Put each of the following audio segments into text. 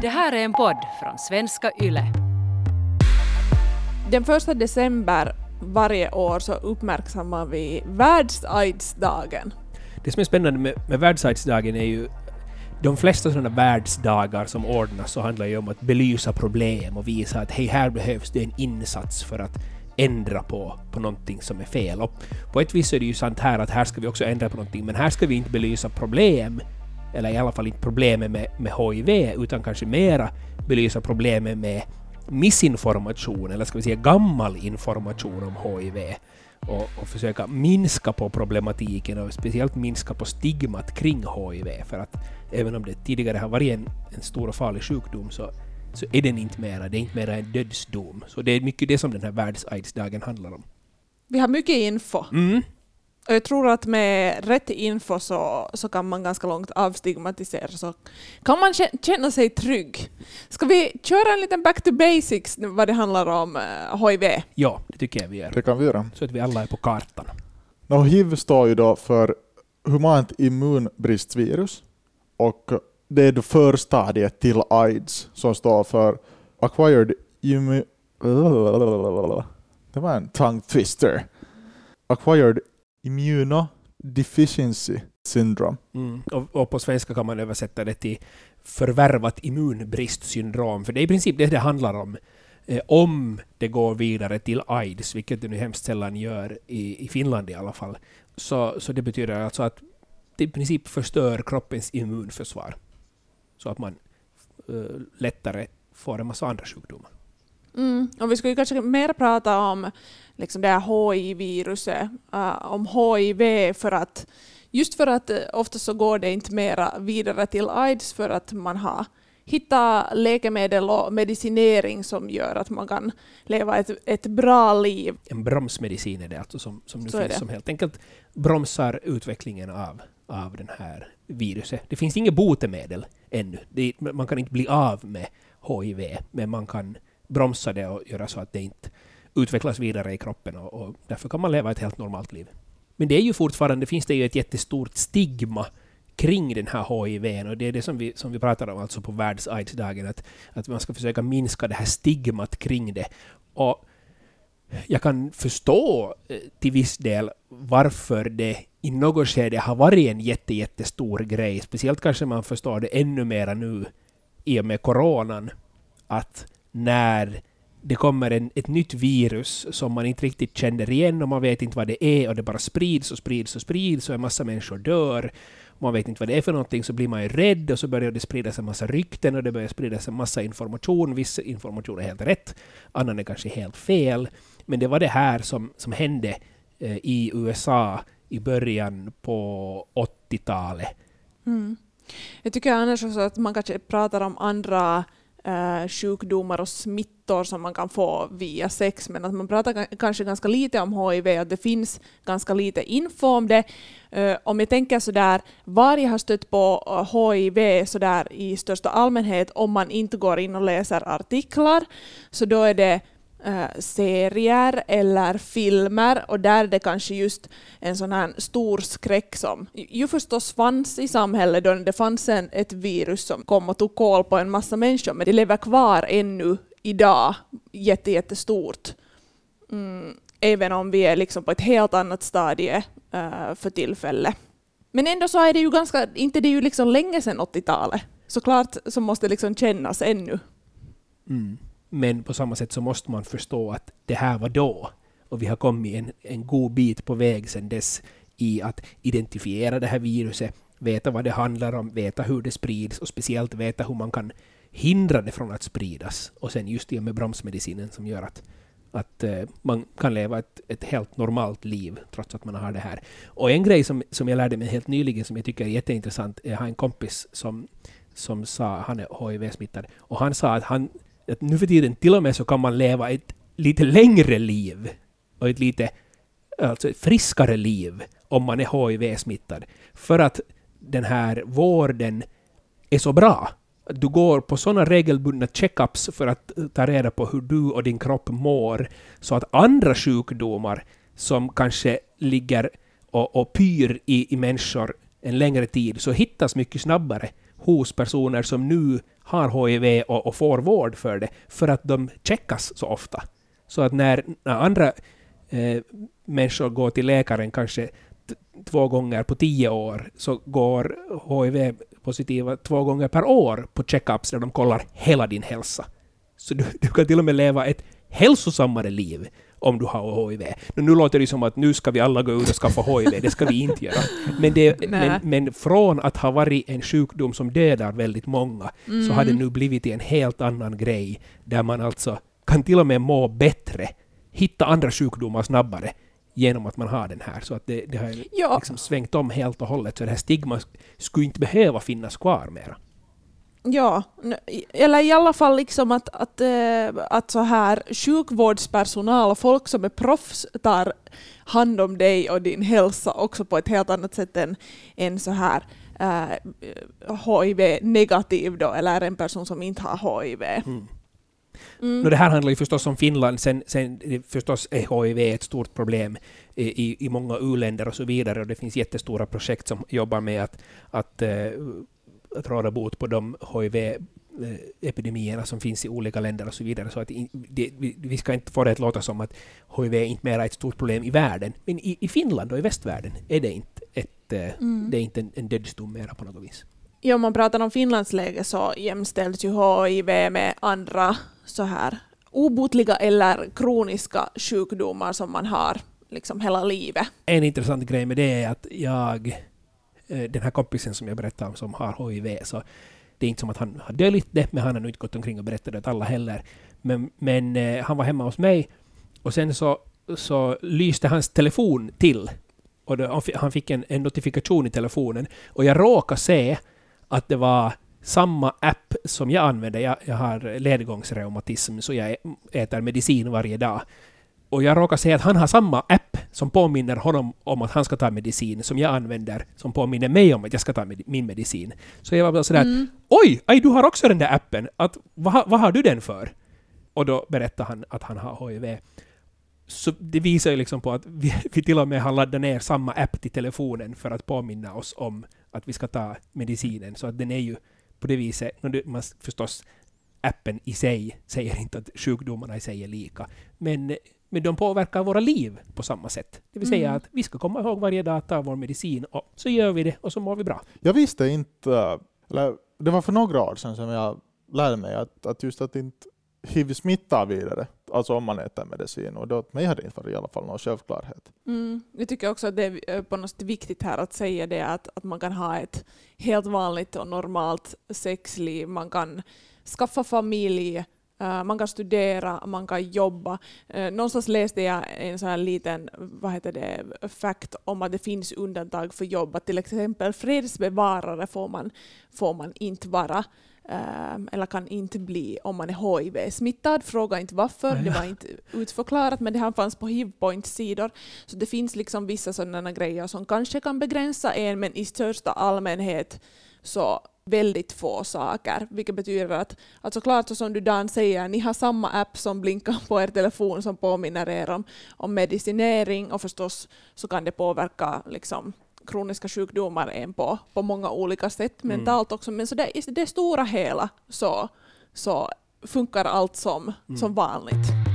Det här är en podd från svenska YLE. Den första december varje år så uppmärksammar vi världs-aids-dagen. Det som är spännande med, med världsaidsdagen är ju de flesta sådana världsdagar som ordnas så handlar ju om att belysa problem och visa att hej, här behövs det en insats för att ändra på, på någonting som är fel. Och på ett vis är det ju sant här att här ska vi också ändra på någonting, men här ska vi inte belysa problem, eller i alla fall inte problemet med, med HIV, utan kanske mera belysa problemet med missinformation, eller ska vi säga gammal information om HIV. Och, och, försöka minska på problematiken och speciellt minska på stigmat kring HIV. För att även om det tidigare har varit en, en stor och farlig sjukdom så, så är den inte mera, det är inte mera en dödsdom. Så det är mycket det som den här världs-aids-dagen handlar om. Vi har mycket info. Mm. Och jag tror att med rätt info så, så kan man ganska långt avstigmatisera, så kan man kä- känna sig trygg. Ska vi köra en liten back to basics vad det handlar om eh, HIV? Ja, det tycker jag vi gör. Det kan vi göra. Så att vi alla är på kartan. Nå, HIV står ju då för humant immunbristvirus och det är då förstadiet till AIDS som står för acquired immu... Det var en tongue twister. Acquired immunodeficiency syndrome. Mm. Och, och på svenska kan man översätta det till förvärvat immunbristsyndrom, för det är i princip det det handlar om. Eh, om det går vidare till AIDS, vilket det nu hemskt sällan gör i, i Finland i alla fall, så, så det betyder alltså att det i princip förstör kroppens immunförsvar. Så att man eh, lättare får en massa andra sjukdomar. Mm. Och vi skulle ju kanske mer prata om liksom det här HIV-viruset, uh, om HIV för att just för att uh, ofta så går det inte mera vidare till AIDS för att man har hittat läkemedel och medicinering som gör att man kan leva ett, ett bra liv. En bromsmedicin är det alltså som, som nu Så finns som helt enkelt bromsar utvecklingen av, av den här viruset. Det finns inget botemedel ännu. Det, man kan inte bli av med HIV, men man kan bromsa det och göra så att det inte utvecklas vidare i kroppen och, och därför kan man leva ett helt normalt liv. Men det är ju fortfarande, finns det ju ett jättestort stigma kring den här HIV och det är det som vi, som vi pratar om alltså på världs-AIDS-dagen, att, att man ska försöka minska det här stigmat kring det. Och jag kan förstå eh, till viss del varför det i något skede har varit en jätte, jättestor grej. Speciellt kanske man förstår det ännu mera nu i och med coronan. Att när det kommer en, ett nytt virus som man inte riktigt känner igen och man vet inte vad det är och det bara sprids och sprids och sprids och en massa människor dör. Man vet inte vad det är för någonting så blir man ju rädd och så börjar det spridas en massa rykten och det börjar spridas en massa information. Viss information är helt rätt, annan är kanske helt fel. Men det var det här som, som hände eh, i USA i början på 80-talet. Mm. Jag tycker annars också att man kanske pratar om andra eh, sjukdomar och smittor som man kan få via sex, men att man pratar kanske ganska lite om HIV, att det finns ganska lite info om det. Eh, om jag tänker sådär, var jag har stött på eh, HIV sådär i största allmänhet, om man inte går in och läser artiklar, så då är det Eh, serier eller filmer och där är det kanske just en sån här stor skräck som ju förstås fanns i samhället då det fanns en, ett virus som kom och tog koll på en massa människor men det lever kvar ännu idag jätte, jättestort. Mm, även om vi är liksom på ett helt annat stadie uh, för tillfället. Men ändå så är det ju ganska, inte det är ju liksom länge sedan 80-talet. Såklart så måste det liksom kännas ännu. Mm. Men på samma sätt så måste man förstå att det här var då. Och vi har kommit en, en god bit på väg sedan dess i att identifiera det här viruset, veta vad det handlar om, veta hur det sprids och speciellt veta hur man kan hindra det från att spridas. Och sen just det med bromsmedicinen som gör att, att eh, man kan leva ett, ett helt normalt liv trots att man har det här. Och en grej som, som jag lärde mig helt nyligen som jag tycker är jätteintressant, jag har en kompis som, som sa, han är HIV-smittad, och han sa att han att nu för tiden till och med så kan man leva ett lite längre liv och ett lite alltså ett friskare liv om man är HIV-smittad. För att den här vården är så bra. Du går på sådana regelbundna checkups för att ta reda på hur du och din kropp mår, så att andra sjukdomar som kanske ligger och, och pyr i, i människor en längre tid, så hittas mycket snabbare hos personer som nu har HIV och, och får vård för det, för att de checkas så ofta. Så att när, när andra eh, människor går till läkaren kanske två gånger på tio år, så går HIV-positiva två gånger per år på checkups där de kollar hela din hälsa. Så du, du kan till och med leva ett hälsosammare liv om du har HIV. Nu låter det som att nu ska vi alla gå ut och skaffa HIV, det ska vi inte göra. Men, det, men, men, från att ha varit en sjukdom som dödar väldigt många, mm. så har det nu blivit en helt annan grej, där man alltså kan till och med må bättre, hitta andra sjukdomar snabbare, genom att man har den här. Så att det, det har ja. liksom svängt om helt och hållet. Så det här stigmat skulle inte behöva finnas kvar mera. Ja, eller i alla fall liksom att, att, eh, att så här sjukvårdspersonal och folk som är proffs tar hand om dig och din hälsa också på ett helt annat sätt än, än så här uh, HIV-negativ då, eller en person som inte har HIV. Mm. Mm. No, det här handlar ju förstås om Finland, sen, sen förstås är HIV ett stort problem i, i många u-länder och så vidare, och det finns jättestora projekt som jobbar med att, att, att råda bot på de HIV epidemierna som finns i olika länder och så vidare. Så att det, vi ska inte få det att låta som att HIV är inte mer är ett stort problem i världen. Men i, i Finland och i västvärlden är det inte, ett, eh, mm. det är inte en, en dödsdom mera på något vis. Ja, om man pratar om Finlands läge så jämställs ju HIV med andra så här obotliga eller kroniska sjukdomar som man har liksom hela livet. En intressant grej med det är att jag, Eh, den här kompisen som jag berättade om som har HIV, så det är inte som att han har döljt det, men han har nog inte gått omkring och berättat det åt alla heller. Men, men eh, han var hemma hos mig och sen så, så lyste hans telefon till. Och då, han fick en, en notifikation i telefonen. Och jag råkade se att det var samma app som jag använder. Jag, jag har ledgångsreumatism, så jag äter medicin varje dag. Och jag råkar säga att han har samma app som påminner honom om att han ska ta medicin, som jag använder, som påminner mig om att jag ska ta med, min medicin. Så jag var bara sådär mm. ”Oj, aj, du har också den där appen! Att, vad, vad har du den för?” Och då berättar han att han har HIV. Så det visar ju liksom på att vi, vi till och med har laddat ner samma app till telefonen för att påminna oss om att vi ska ta medicinen. Så att den är ju på det viset, man förstås appen i sig säger inte att sjukdomarna i sig är lika, men, men de påverkar våra liv på samma sätt. Det vill säga mm. att vi ska komma ihåg varje dag att ta vår medicin och så gör vi det och så mår vi bra. Jag visste inte, eller det var för några år sedan som jag lärde mig att, att just att inte hiv smittar vidare, alltså om man äter medicin. Och då, mig har det inte varit i alla fall någon självklarhet. Mm. Jag tycker också att det är på något sätt viktigt här att säga det att, att man kan ha ett helt vanligt och normalt sexliv. Man kan skaffa familj, man kan studera, man kan jobba. Uh, någonstans läste jag en sån här liten vad heter det, fact om att det finns undantag för jobb. Att till exempel fredsbevarare får man, får man inte vara. Um, eller kan inte bli om man är HIV-smittad. Fråga inte varför, det var inte utförklarat, men det här fanns på Hivpoints sidor. Så det finns liksom vissa sådana grejer som kanske kan begränsa en, men i största allmänhet så väldigt få saker, vilket betyder att, att såklart så som du Dan säger, ni har samma app som blinkar på er telefon som påminner er om, om medicinering och förstås så kan det påverka liksom, kroniska sjukdomar en på, på många olika sätt mm. mentalt också, men så det, i det stora hela så, så funkar allt som, mm. som vanligt.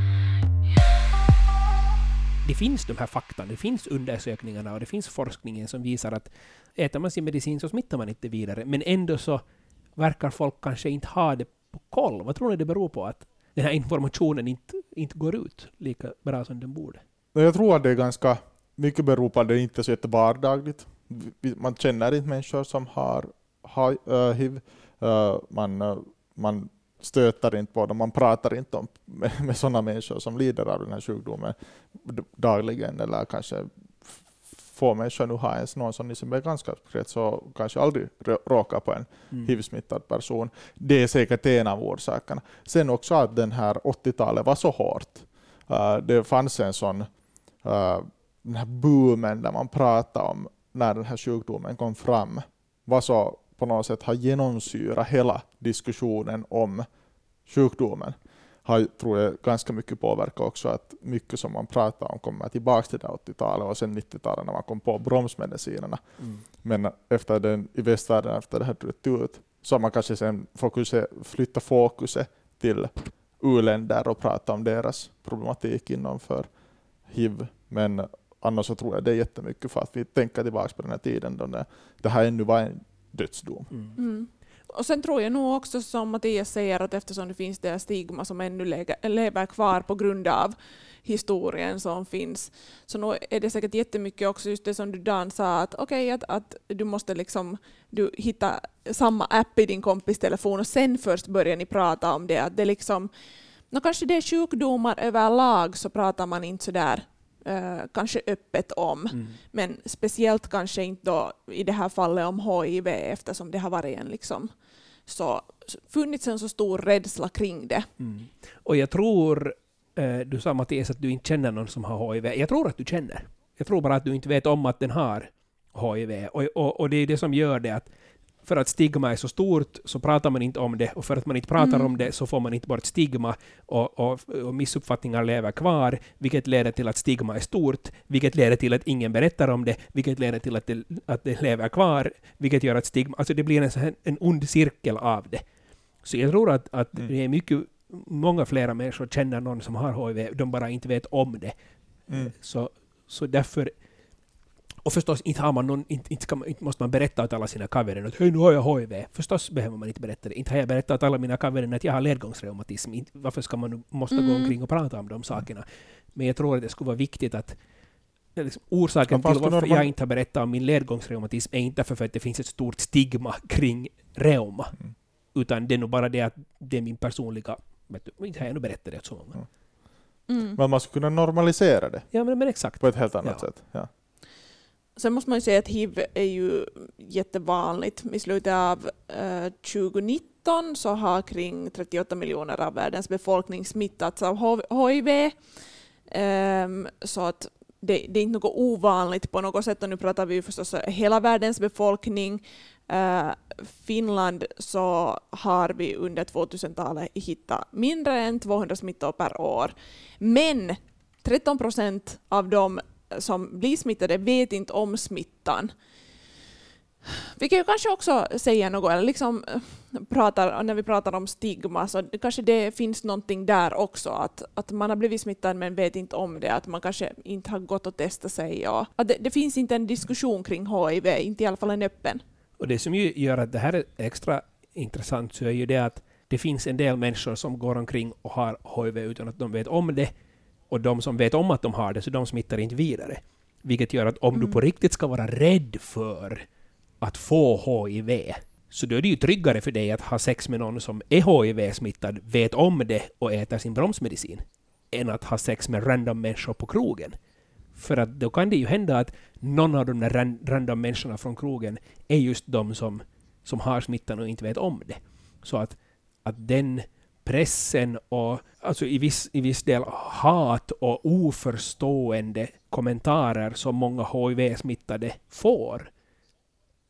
Det finns de här fakta, det finns undersökningarna och det finns forskningen som visar att äter man sin medicin så smittar man inte vidare, men ändå så verkar folk kanske inte ha det på koll. Vad tror ni det beror på att den här informationen inte, inte går ut lika bra som den borde? Jag tror att det är ganska mycket beror på att det inte är så vardagligt. Man känner inte människor som har äh, hiv. Äh, man, äh, man stöter inte på dem, man pratar inte om, med, med sådana människor som lider av den här sjukdomen dagligen, eller kanske få människor nu har ens någon som i sin bekantskapskrets så kanske aldrig råkar på en mm. hiv-smittad person. Det är säkert en av orsakerna. Sen också att den här 80-talet var så hårt. Uh, det fanns en sån uh, den här boomen där man pratar om när den här sjukdomen kom fram var så på något sätt har genomsyrat hela diskussionen om sjukdomen har, tror jag, ganska mycket påverkat också att mycket som man pratar om kommer tillbaka till det 80-talet och sen 90-talet när man kom på bromsmedicinerna. Mm. Men efter den, i västvärlden, efter det här brutit ut, Så man kanske sen fokuser, flytta fokuset till u-länder och prata om deras problematik inom för hiv. Men annars så tror jag det är jättemycket för att vi tänker tillbaka på den här tiden då det, det här ännu var en dödsdom. Mm. Mm. Och sen tror jag nog också som Mattias säger att eftersom det finns det här stigma som ännu lever kvar på grund av historien som finns, så nu är det säkert jättemycket också just det som du Dan sa, att okej att, att du måste liksom du hitta samma app i din kompis telefon och sen först börjar ni prata om det. Att det liksom, nå, kanske det är sjukdomar överlag så pratar man inte sådär eh, kanske öppet om. Mm. Men speciellt kanske inte då i det här fallet om HIV eftersom det har varit en liksom så funnits en så stor rädsla kring det. Mm. Och jag tror, eh, du sa Mattias att du inte känner någon som har HIV. Jag tror att du känner. Jag tror bara att du inte vet om att den har HIV. Och, och, och det är det som gör det att för att stigma är så stort så pratar man inte om det och för att man inte pratar Mm. om det så får man inte bort stigma och, och, och missuppfattningar lever kvar, vilket leder till att stigma är stort, vilket leder till att ingen berättar om det, vilket leder till att det, att det lever kvar, vilket gör att stigma... Alltså det blir en, här, en ond cirkel av det. Så jag tror att, att Mm. det är mycket... Många flera människor känner någon som har HIV, de bara inte vet om det. Mm. Så, så därför... Och förstås, inte, har man någon, inte, inte, man, inte måste man berätta åt alla sina kavvänner att hej, nu har jag HIV. Förstås behöver man inte berätta det. Inte har jag berättat åt alla mina kavvänner att jag har ledgångsreumatism. Inte, varför ska man nu måste gå Mm. omkring och prata om de sakerna? Men jag tror att det skulle vara viktigt att liksom, orsaken till varför normal- jag inte har berättat om min ledgångsreumatism är inte för att det finns ett stort stigma kring reuma. Mm. Utan det är nog bara det att det är min personliga... Vet du, inte har jag nog berättat det så många. Mm. Men man skulle kunna normalisera det Ja, men, men exakt. på ett helt annat Ja. sätt. Ja. Sen måste man ju säga att hiv är ju jättevanligt. I slutet av eh, 2019 så har kring 38 miljoner av världens befolkning smittats av HIV. Ehm, så att det, det är inte något ovanligt på något sätt. Och nu pratar vi ju förstås hela världens befolkning. Eh, Finland så har vi under 2000-talet hittat mindre än 200 smittor per år. Men 13 procent av de som blir smittade vet inte om smittan. Vi kan ju kanske också säga något, eller liksom eh, pratar, när vi pratar om stigma, så kanske det finns någonting där också, att, att man har blivit smittad men vet inte om det, att man kanske inte har gått och testat sig. Och, att det, det finns inte en diskussion kring HIV, inte i alla fall en öppen. Och det som ju gör att det här är extra intressant så är ju det att det finns en del människor som går omkring och har HIV utan att de vet om det. Och de som vet om att de har det, så de smittar inte vidare. Vilket gör att om Mm. du på riktigt ska vara rädd för att få HIV, så då är det ju tryggare för dig att ha sex med någon som är HIV-smittad, vet om det och äter sin bromsmedicin, än att ha sex med random människor på krogen. För att då kan det ju hända att någon av de där ran- random människorna från krogen är just de som, som har smittan och inte vet om det. Så att, att den pressen och alltså i viss, i viss del hat och oförstående kommentarer som många HIV-smittade får,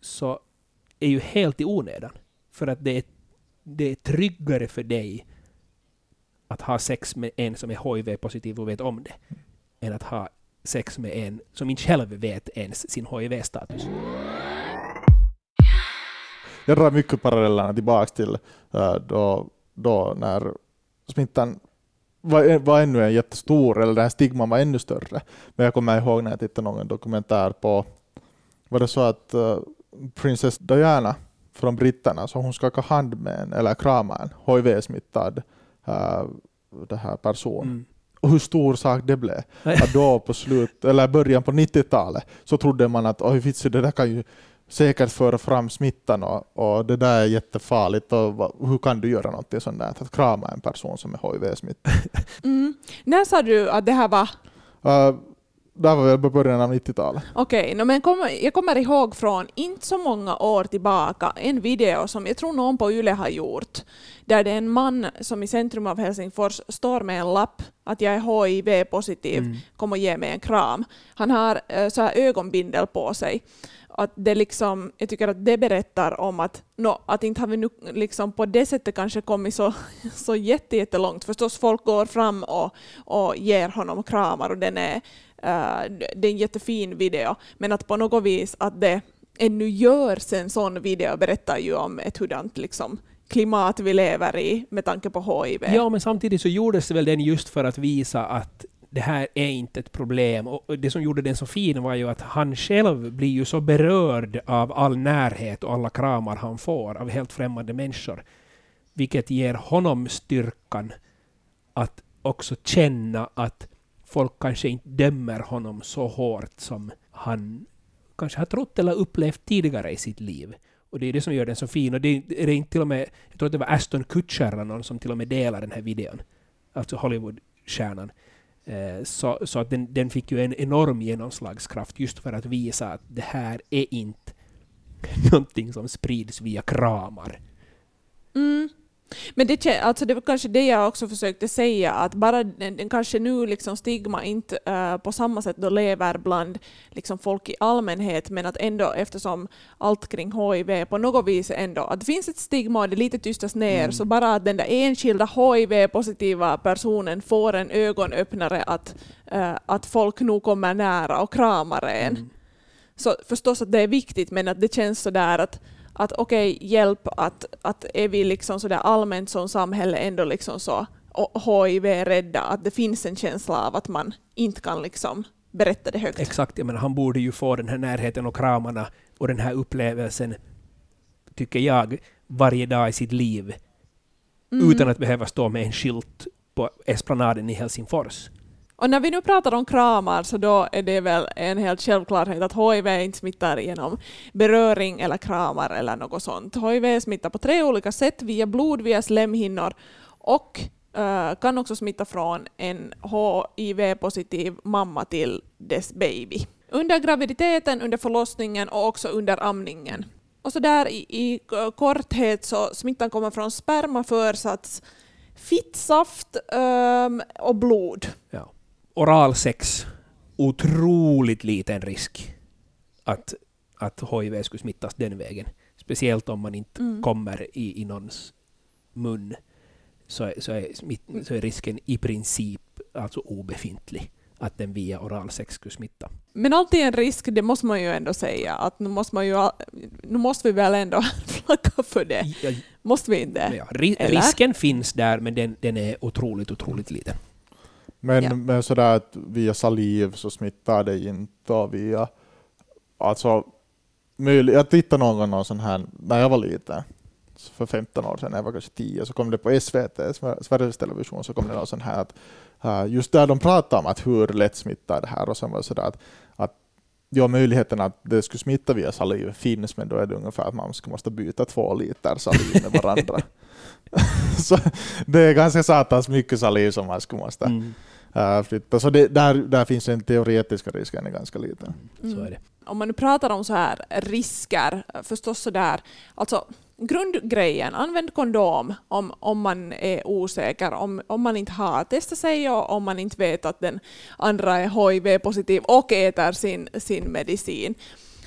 så är ju helt i onödan. För att det är, det är tryggare för dig att ha sex med en som är HIV-positiv och vet om det, än att ha sex med en som inte själv vet ens sin HIV-status. Jag drar mycket parallellerna tillbaka till eh, då, då när smittan var, var ännu en jättestor, eller den här stigman var ännu större. Men jag kommer ihåg när jag tittade någon dokumentär på, var det så att uh, prinsess Diana från britterna, så hon skakade hand med en, eller kramade en HIV-smittad uh, det här person. Mm. Och hur stor sak det blev. Att då på slut, eller början på 90-talet så trodde man att oj vitsi, det där kan ju säkert föra fram smittan och, och det där är jättefarligt och hur kan du göra någonting sånt där? Att krama en person som är HIV-smittad. Mm. När sa du att det här var Uh, det här var väl på början av 90-talet. Okej, no, men kom, jag kommer ihåg från inte så många år tillbaka en video som jag tror någon på Yle har gjort, där det är en man som i centrum av Helsingfors står med en lapp att jag är HIV-positiv, Mm. kom och ge mig en kram. Han har eh, så här ögonbindel på sig. Att det liksom, jag tycker att det berättar om att, no, att inte har vi nu liksom på det sättet kanske kommit så, så jätte, jättelångt. Förstås folk går fram och, och ger honom kramar och den är, uh, det är en jättefin video. Men att på något vis att det ännu görs en sån video berättar ju om ett hurdant liksom, klimat vi lever i med tanke på HIV. Ja, men samtidigt så gjordes väl den just för att visa att det här är inte ett problem. Och det som gjorde den så fin var ju att han själv blir ju så berörd av all närhet och alla kramar han får av helt främmande människor. Vilket ger honom styrkan att också känna att folk kanske inte dömer honom så hårt som han kanske har trott eller upplevt tidigare i sitt liv. Och det är det som gör den så fin. Och det är, det inte till och med, jag tror att det var Aston Kutcher eller någon som till och med delar den här videon. Alltså Hollywoodstjärnan. Eh, så, så att den, den fick ju en enorm genomslagskraft just för att visa att det här är inte någonting som sprids via kramar. Mm. Men det, alltså det var kanske det jag också försökte säga, att bara den, kanske nu liksom stigma inte uh, på samma sätt då lever bland liksom folk i allmänhet, men att ändå eftersom allt kring HIV på något vis ändå, att det finns ett stigma och det lite tystas ner, mm. så bara att den där enskilda HIV-positiva personen får en ögonöppnare att, uh, att folk nog kommer nära och kramar en. Mm. Så förstås att det är viktigt, men att det känns sådär att att okej, okay, hjälp, att, att är vi liksom så där allmänt som samhälle ändå liksom så HIV-rädda, att det finns en känsla av att man inte kan liksom berätta det högt. Exakt, jag menar, han borde ju få den här närheten och kramarna och den här upplevelsen, tycker jag, varje dag i sitt liv. Mm. Utan att behöva stå med en skylt på esplanaden i Helsingfors. Och när vi nu pratar om kramar så då är det väl en helt självklarhet att HIV inte smittar genom beröring eller kramar eller något sånt. HIV smittar på tre olika sätt, via blod, via slemhinnor och uh, kan också smitta från en HIV-positiv mamma till dess baby. Under graviditeten, under förlossningen och också under amningen. Och så där i, i eh, korthet så smittan kommer från spermaförsats, fittsaft um, och blod. Ja oralsex otroligt liten risk att, att HIV skulle smittas den vägen. Speciellt om man inte mm. kommer i, i någons mun så, så, är smitt, så är risken i princip alltså obefintlig att den via oralsex skulle smitta. Men alltid en risk, det måste man ju ändå säga, att nu måste, man ju, nu måste vi väl ändå flagga för det. Måste vi inte? Ja, ri, risken finns där, men den, den är otroligt, otroligt liten. Men, ja. men sådär att via saliv så smittar det inte och via... Alltså, jag tittade någon gång någon sån här, när jag var liten, för 15 år sedan, när jag var kanske 10, så kom det på SVT, Sveriges Television, så kom det någon sån här att just där de pratade om att hur lätt smittar det här och sen var det sådär att, att ja, möjligheten att det skulle smitta via saliv finns, men då är det ungefär att man måste byta två liter saliv med varandra. så det är ganska satans mycket saliv som man skulle måste mm uh, flytta. Så det, där, där finns den teoretiska risken är ganska liten. Mm. Så är det. Om man nu pratar om så här risker, förstås så där, alltså grundgrejen, använd kondom om, om man är osäker, om, om man inte har testat sig och om man inte vet att den andra är HIV-positiv och äter sin, sin medicin.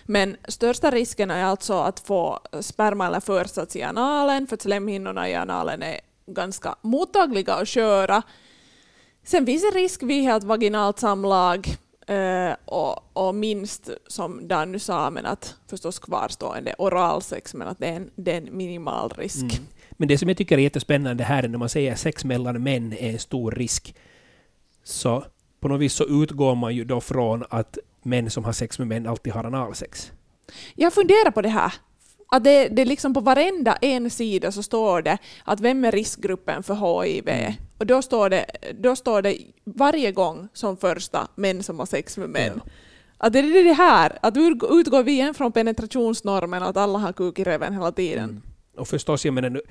Men största risken är alltså att få sperma eller försats i analen, för att slemhinnorna i analen är ganska mottagliga och sköra. Sen finns en risk vid helt vaginalt samlag eh, och, och, minst, som Danny sa, men att förstås kvarstående oralsex, men att det är en, det är en minimal risk. Mm. Men det som jag tycker är jättespännande här är när man säger att sex mellan män är en stor risk. Så på något vis så utgår man ju då från att män som har sex med män alltid har analsex. Jag funderar på det här. Att det, det liksom på varenda en sida så står det att vem är riskgruppen för HIV? Mm. Och då står, det, då står det varje gång som första män som har sex med män. Ja. Att det är det här, att utgår vi igen från penetrationsnormen att alla har kuk i reven hela tiden. Mm. Och förstås, jag menar,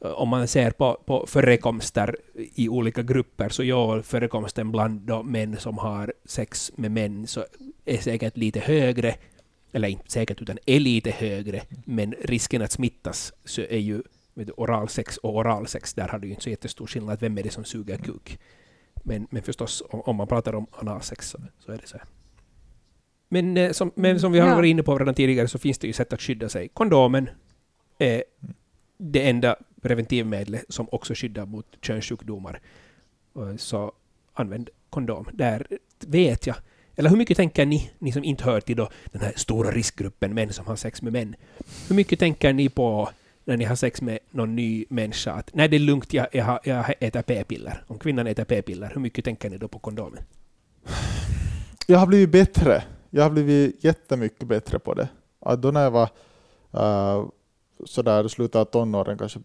om man ser på, på förekomster i olika grupper, så ja, förekomsten bland män som har sex med män så är säkert lite högre, eller inte säkert, utan är lite högre, men risken att smittas så är ju oralsex och oralsex, där har du ju inte så jättestor skillnad. Vem är det som suger kuk? Men, men förstås, om, om man pratar om analsex så, så är det så här. Men, eh, som, men som vi har ja. varit inne på redan tidigare så finns det ju sätt att skydda sig. Kondomen är det enda preventivmedlet som också skyddar mot könssjukdomar. Så använd kondom. Där vet jag Eller hur mycket tänker ni, ni som inte hör till då den här stora riskgruppen män som har sex med män, hur mycket tänker ni på när ni har sex med någon ny människa att nej, det är lugnt, jag, jag, jag äter p-piller. Om kvinnan äter p-piller, hur mycket tänker ni då på kondomen? Jag har blivit bättre. Jag har blivit jättemycket bättre på det. Att då när jag var uh, sådär slutet av tonåren, kanske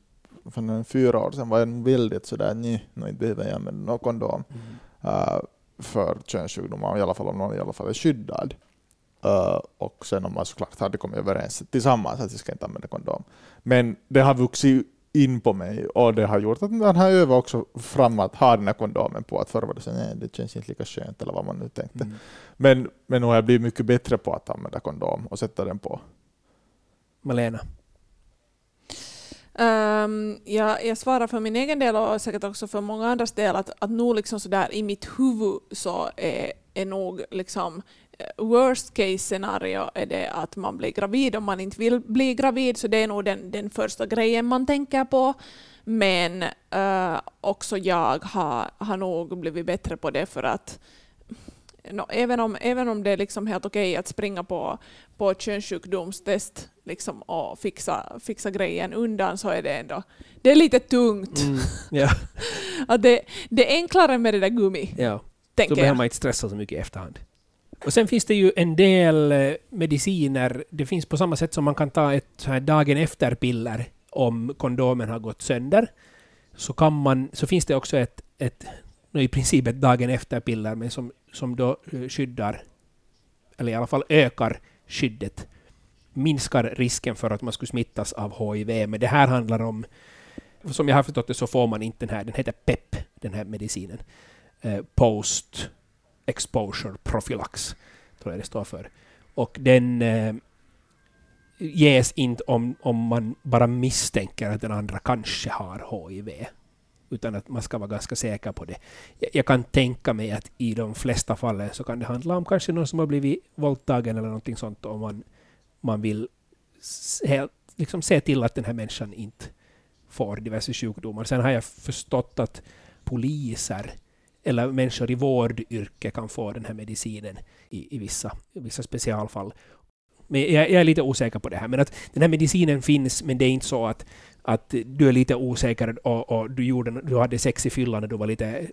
för fyra år sedan, var jag väldigt sådär nej, nu behöver jag använda någon kondom mm. uh, för könssjukdomar, i alla fall om någon i alla fall är skyddad. Uh, och sen om man såklart hade kommit överens tillsammans att vi ska inte använda kondom. Men det har vuxit in på mig och det har gjort att man har övat också fram att ha den här kondomen på. Att förr var det så nej, det känns inte lika skönt eller vad man nu tänkte. Mm. Men, men nu har jag blivit mycket bättre på att använda kondom och sätta den på. Malena? Ehm, um, jag, jag svarar för min egen del och säkert också för många andras del att, att nog liksom sådär i mitt huvud så är, är nog liksom eh, worst case scenario är det att man blir gravid om man inte vill bli gravid, så det är nog den, den första grejen man tänker på. Men uh, också jag har, har nog blivit bättre på det för att no, även, om, även om det är liksom helt okej att springa på, på könssjukdomstest liksom, och fixa, fixa grejen undan så är det ändå det är lite tungt. Mm, ja. att det, det är enklare med det där gummi. Ja. Då behöver man inte stressa så mycket i efterhand. Och sen finns det ju en del eh, mediciner. Det finns på samma sätt som man kan ta ett här dagen efter-piller om kondomen har gått sönder. Så, kan man, så finns det också ett, ett i princip ett dagen efter-piller, men som, som då eh, skyddar, eller i alla fall ökar skyddet, minskar risken för att man skulle smittas av HIV. Men det här handlar om, som jag har förstått det så får man inte den här, den heter PEP, den här medicinen. Eh, Post Exposure Prophylax, tror jag det står för. Och den eh, ges inte om, om man bara misstänker att den andra kanske har HIV utan att man ska vara ganska säker på det. Jag, kan tänka mig att i de flesta fallen så kan det handla om kanske någon som har blivit våldtagen eller någonting sånt om man, man vill helt, liksom se till att den här människan inte får diverse sjukdomar. Sen har jag förstått att poliser eller människor i vårdyrke kan få den här medicinen i, i vissa, i vissa specialfall. Men jag, jag, är lite osäker på det här. Men att den här medicinen finns, men det är inte så att att du är lite osäker och, och du, gjorde, du hade sex i fyllan och du var lite,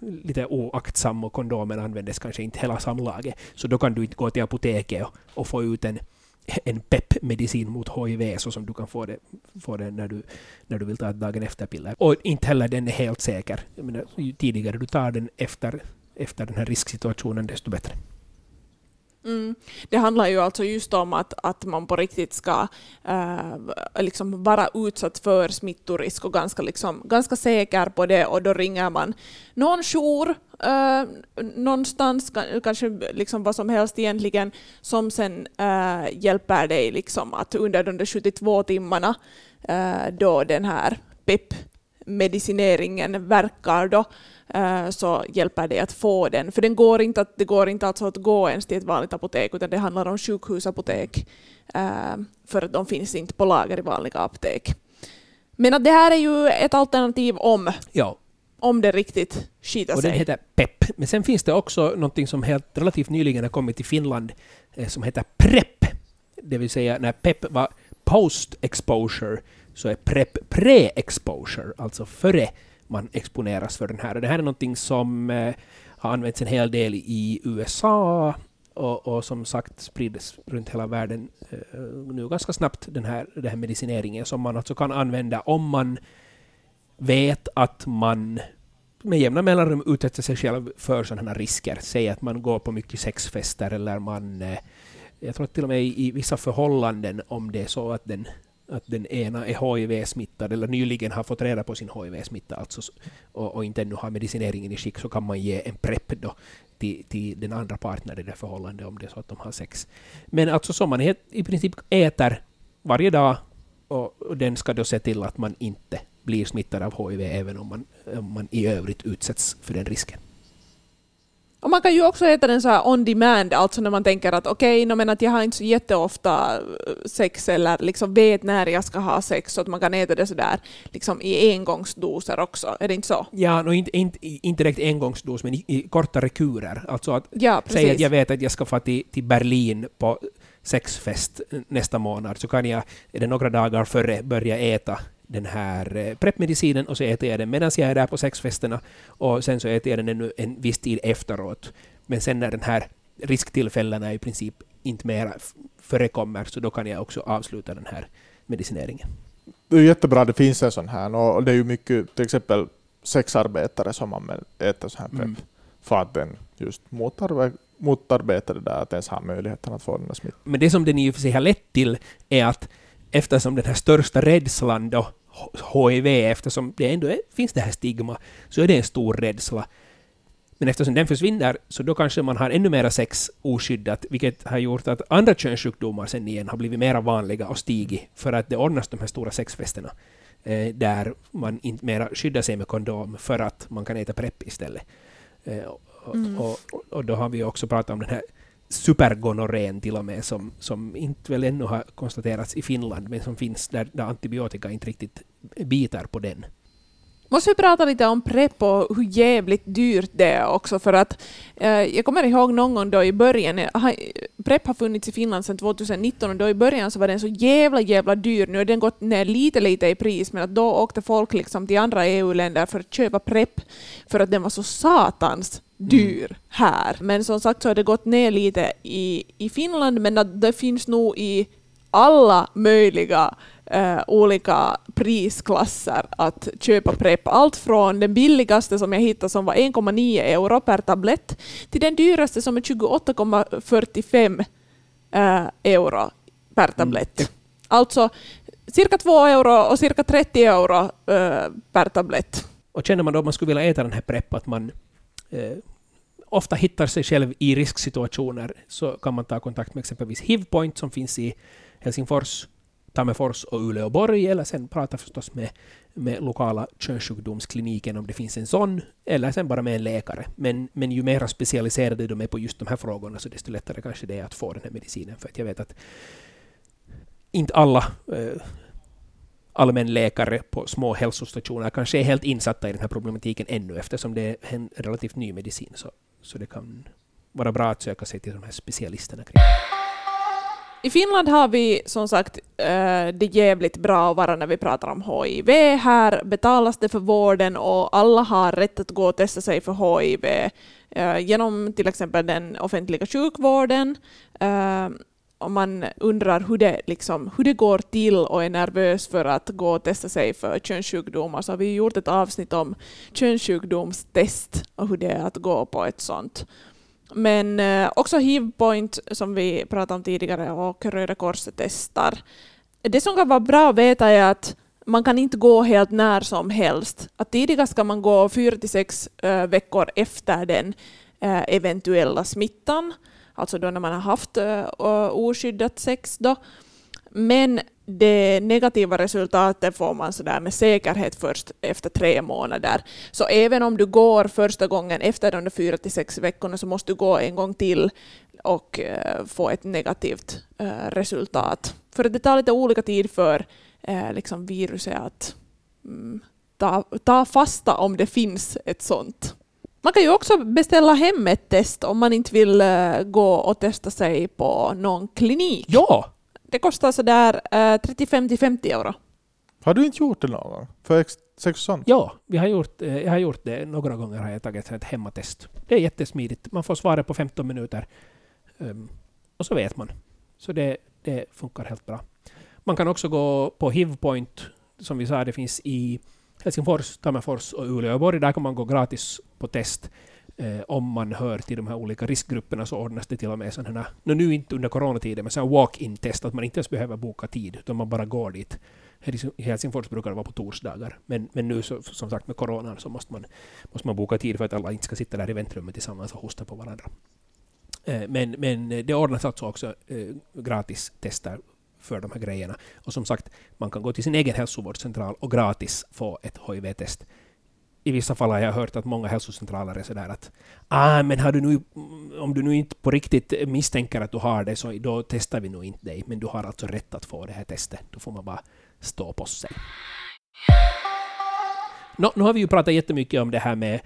lite oaktsam och kondomen användes kanske inte hela samlaget. Så då kan du inte gå till apoteket och, och få ut en, en PEP-medicin mot HIV så som du kan få det, få det när, du, när du vill ta ett dagen efter-piller. Och inte heller den är helt säker. Jag menar, ju tidigare du tar den efter, efter den här risksituationen, desto bättre. Mm. Det handlar ju alltså just om att, att man på riktigt ska äh, liksom vara utsatt för smittorisk och ganska, liksom, ganska säker på det och då ringer man någon jour äh, någonstans, kanske liksom vad som helst egentligen, som sen äh, hjälper dig liksom att under de 72 timmarna då den här PEP-medicineringen verkar då, så hjälper det att få den. För den går inte att, det går inte alltså att gå ens till ett vanligt apotek, utan det handlar om sjukhusapotek, eh, för att de finns inte på lager i vanliga apotek. Men att det här är ju ett alternativ om, ja. om det riktigt skiter sig. Och den heter PEP. Men sen finns det också något som helt relativt nyligen har kommit till Finland eh, som heter PREP. Det vill säga när PEP var post-exposure så är PREP pre-exposure, alltså före man exponeras för den här. Och det här är någonting som eh, har använts en hel del i USA och, och, som sagt sprids runt hela världen eh, nu ganska snabbt, den här, den här medicineringen som man alltså kan använda om man vet att man med jämna mellanrum utsätter sig själv för sådana risker. Säg att man går på mycket sexfester eller man eh, jag tror att till och med i vissa förhållanden, om det är så att den att den ena är HIV-smittad eller nyligen har fått reda på sin HIV-smitta alltså, och, och, inte ännu har medicineringen i skick så kan man ge en PREP då till, till den andra partnern i det förhållandet om det är så att de har sex. Men alltså som man i princip äter varje dag och, och den ska då se till att man inte blir smittad av HIV även om man, om man i övrigt utsätts för den risken. Och man kan ju också äta den så här on demand, alltså när man tänker att okej, okay, att jag har inte så jätteofta eh, sex eller liksom vet när jag ska ha sex, så att man kan äta det sådär liksom i engångsdoser också. Är det inte så? Ja, no, inte, inte, inte direkt engångsdos, men i, i kortare kurer. Alltså att ja, säga att jag vet att jag ska få till, till Berlin på sexfest nästa månad, så kan jag är det några dagar före börja äta den här eh, preppmedicinen och så äter jag den medan jag är där på sexfesterna och sen så äter jag den ännu en viss tid efteråt. Men sen när den här risktillfällena i princip inte mer förekommer så då kan jag också avsluta den här medicineringen. Det är jättebra att det finns en sån här och det är ju mycket till exempel sexarbetare som man äter sån här prepp mm. för att den just motarbetar det där att ens ha möjligheten att få den här smittan. Men det som den i och för sig har lett till är att eftersom den här största rädslan då, HIV, eftersom det ändå är, finns det här stigma, så är det en stor rädsla. Men eftersom den försvinner, så då kanske man har ännu mera sex oskyddat, vilket har gjort att andra könssjukdomar sen igen har blivit mera vanliga och stigit, för att det ordnas de här stora sexfesterna, eh, där man inte mera skyddar sig med kondom, för att man kan äta PREP istället. Eh, och, mm. och, och, då har vi också pratat om den här supergonorén till och med, som, som inte väl ännu har konstaterats i Finland, men som finns där, där antibiotika inte riktigt biter på den. Måste vi prata lite om PREP och hur jävligt dyrt det är också, för att eh, jag kommer ihåg någon gång då i början, eh, PREP har funnits i Finland sedan 2019 och då i början så var den så jävla jävla dyr, nu har den gått ner lite lite i pris, men att då åkte folk liksom till andra EU-länder för att köpa PREP för att den var så satans dyr här. Men som sagt så har det gått ner lite i, i Finland, men att det finns nog i alla möjliga uh, olika prisklasser att köpa PREP. Allt från den billigaste som jag hittade som var 1,9 euro per tablett till den dyraste som är 28,45 uh, euro per tablett. Mm. Alltså cirka 2 euro och cirka 30 euro uh, per tablett. Och känner man då att man skulle vilja äta den här PREP, att man eh, ofta hittar sig själv i risksituationer så kan man ta kontakt med exempelvis Hivpoint som finns i Helsingfors, Tammerfors och Uleåborg eller sen prata förstås med, med lokala könssjukdomskliniken om det finns en sån eller sen bara med en läkare. Men, men ju mer specialiserade de är på just de här frågorna så desto lättare kanske det är att få den här medicinen. För att jag vet att inte alla eh, allmänläkare på små hälsostationer kanske är helt insatta i den här problematiken ännu eftersom det är en relativt ny medicin. Så, så det kan vara bra att söka sig till de här specialisterna kring i Finland har vi som sagt eh, det jävligt bra att vara när vi pratar om HIV. Här betalas det för vården och alla har rätt att gå och testa sig för HIV eh, genom till exempel den offentliga sjukvården eh, om man undrar hur det, liksom, hur det går till och är nervös för att gå och testa sig för könssjukdomar så alltså, har vi gjort ett avsnitt om könssjukdomstest och hur det är att gå på ett sånt. Men eh, också Hivpoint som vi pratade om tidigare och Röda Korset testar. Det som kan vara bra att veta är att man kan inte gå helt när som helst. Att tidigast ska man gå fyra till sex äh, veckor efter den eh, eventuella smittan alltså då när man har haft eh, eh, oskyddat sex. Då. Men det negativa resultatet får man sådär med säkerhet först efter tre månader. Så även om du går första gången efter de fyra till sex veckorna så måste du gå en gång till och eh, få ett negativt resultat. För det tar lite olika tid för liksom viruset att mm, ta, ta fasta om det finns ett sånt. Man kan ju också beställa hem ett test om man inte vill uh, gå och testa sig på någon klinik. Ja! Det kostar sådär uh, 35 till 50 euro. Har du inte gjort det någon gång? För sex och sånt? Ja, vi har gjort, uh, jag har gjort det. Några gånger har jag tagit ett hemmatest. Det är jättesmidigt. Man får svaret på 15 minuter. Um, och så vet man. Så det, det funkar helt bra. Man kan också gå på Hivpoint, som vi sa, det finns i Helsingfors, Tammerfors och Uleåborg. Där kan man gå gratis på test. Eh, om man hör till de här olika riskgrupperna så ordnas det till och med sådana här, nu inte under coronatiden, men sådana walk-in test, att man inte ens behöver boka tid, utan man bara går dit. I Helsingfors brukar det vara på torsdagar, men, men nu så, som sagt med coronan så måste man, måste man boka tid för att alla inte ska sitta där i väntrummet tillsammans och hosta på varandra. Eh, men, men det ordnas alltså också eh, gratis tester för de här grejerna. Och som sagt, man kan gå till sin egen hälsovårdscentral och gratis få ett HIV-test i vissa fall har jag hört att många hälsocentraler är sådär att ah, men har du nu, om du nu inte på riktigt misstänker att du har det så då testar vi nog inte dig. Men du har alltså rätt att få det här testet. Då får man bara stå på sig. Nå, nu har vi ju pratat jättemycket om det här med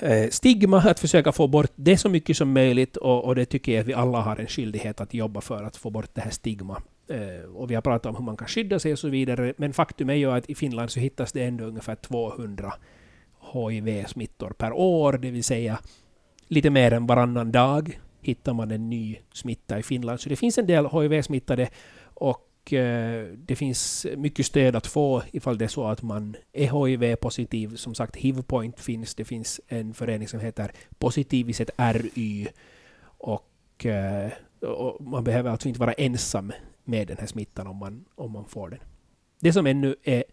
eh, stigma, att försöka få bort det så mycket som möjligt och, och, det tycker jag att vi alla har en skyldighet att jobba för att få bort det här stigma. Eh, och vi har pratat om hur man kan skydda sig och så vidare, men faktum är ju att i Finland så hittas det ändå ungefär 200 HIV-smittor per år, det vill säga lite mer än varannan dag hittar man en ny smitta i Finland. Så det finns en del HIV-smittade och eh, det finns mycket stöd att få ifall det är så att man är HIV-positiv. Som sagt, HIV-point finns. Det finns en förening som heter Positiviset RY. Och, eh, och man behöver alltså inte vara ensam med den här smittan om man, om man får den. Det som ännu är,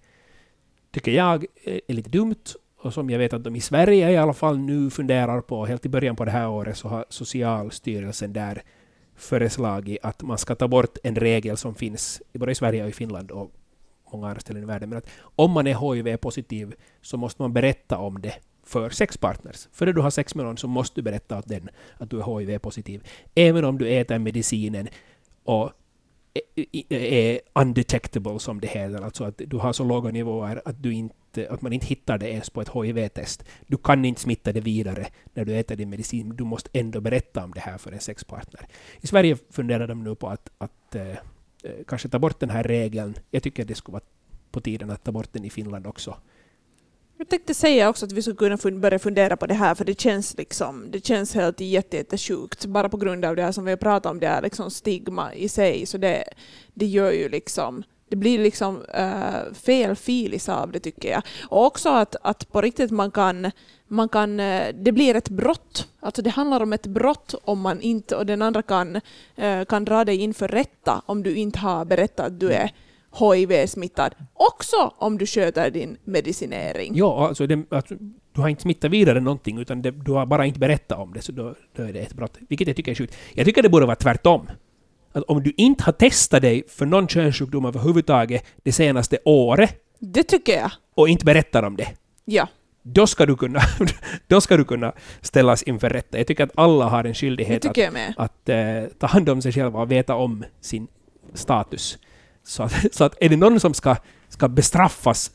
tycker jag, eh, är lite dumt och som jag vet att de i Sverige i alla fall nu funderar på, helt i början på det här året så har Socialstyrelsen där föreslagit att man ska ta bort en regel som finns både i Sverige och i Finland och många andra ställen i världen. Men att om man är HIV-positiv så måste man berätta om det för sexpartners. Före du har sex med någon så måste du berätta att, den att du är HIV-positiv. Även om du äter medicinen och är undetectable som det heter, alltså att du har så låga nivåer att, du inte, Eh, att man inte hittar det ens på ett HIV-test. Du kan inte smitta det vidare när du äter din medicin, du måste ändå berätta om det här för en sexpartner. I Sverige funderar de nu på att, att eh, eh kanske ta bort den här regeln. Jag tycker det skulle vara på tiden att ta bort den i Finland också. Jag tänkte säga också att vi skulle kunna börja fundera på det här, för det känns liksom, det känns helt jättesjukt, bara på grund av det här som vi har pratat om, det här liksom stigma i sig, så det, det gör ju liksom det blir liksom uh, fel filis av det tycker jag. Och också att, att på riktigt man kan, man kan, uh, det blir ett brott. Alltså det handlar om ett brott om man inte, och den andra kan, uh, kan dra dig inför rätta om du inte har berättat att du är HIV-smittad, också om du sköter din medicinering. Ja, alltså, det, alltså du har inte smittat vidare någonting, utan det, du har bara inte berättat om det, så då, då, är det ett brott. Vilket jag tycker är sjukt. Jag tycker det borde vara tvärtom. Att om du inte har testat dig för någon könssjukdom överhuvudtaget det senaste året, det tycker jag. Och inte berättar om det. Ja. Då ska, du kunna, då ska du kunna ställas inför rätta. Jag tycker att alla har en skyldighet att, att uh, ta hand om sig själva och veta om sin status. Så att, så att är det någon som ska, ska bestraffas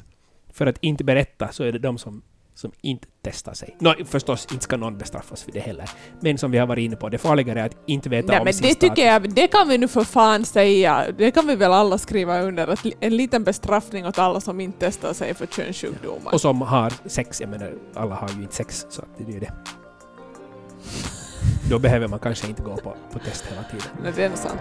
för att inte berätta så är det de som, som inte testar sig. No, förstås, inte ska någon bestraffas för det heller. Men som vi har varit inne på, det farliga är att inte veta Nej, om men sin det status. tycker jag, det kan vi nu för fan säga. Det kan vi väl alla skriva under. Att en liten bestraffning åt alla som inte testar sig för könssjukdomar. Och som har sex. Jag menar, alla har ju inte sex, så att det är ju det. Då behöver man kanske inte gå på, på test hela tiden. Nej, det är sant.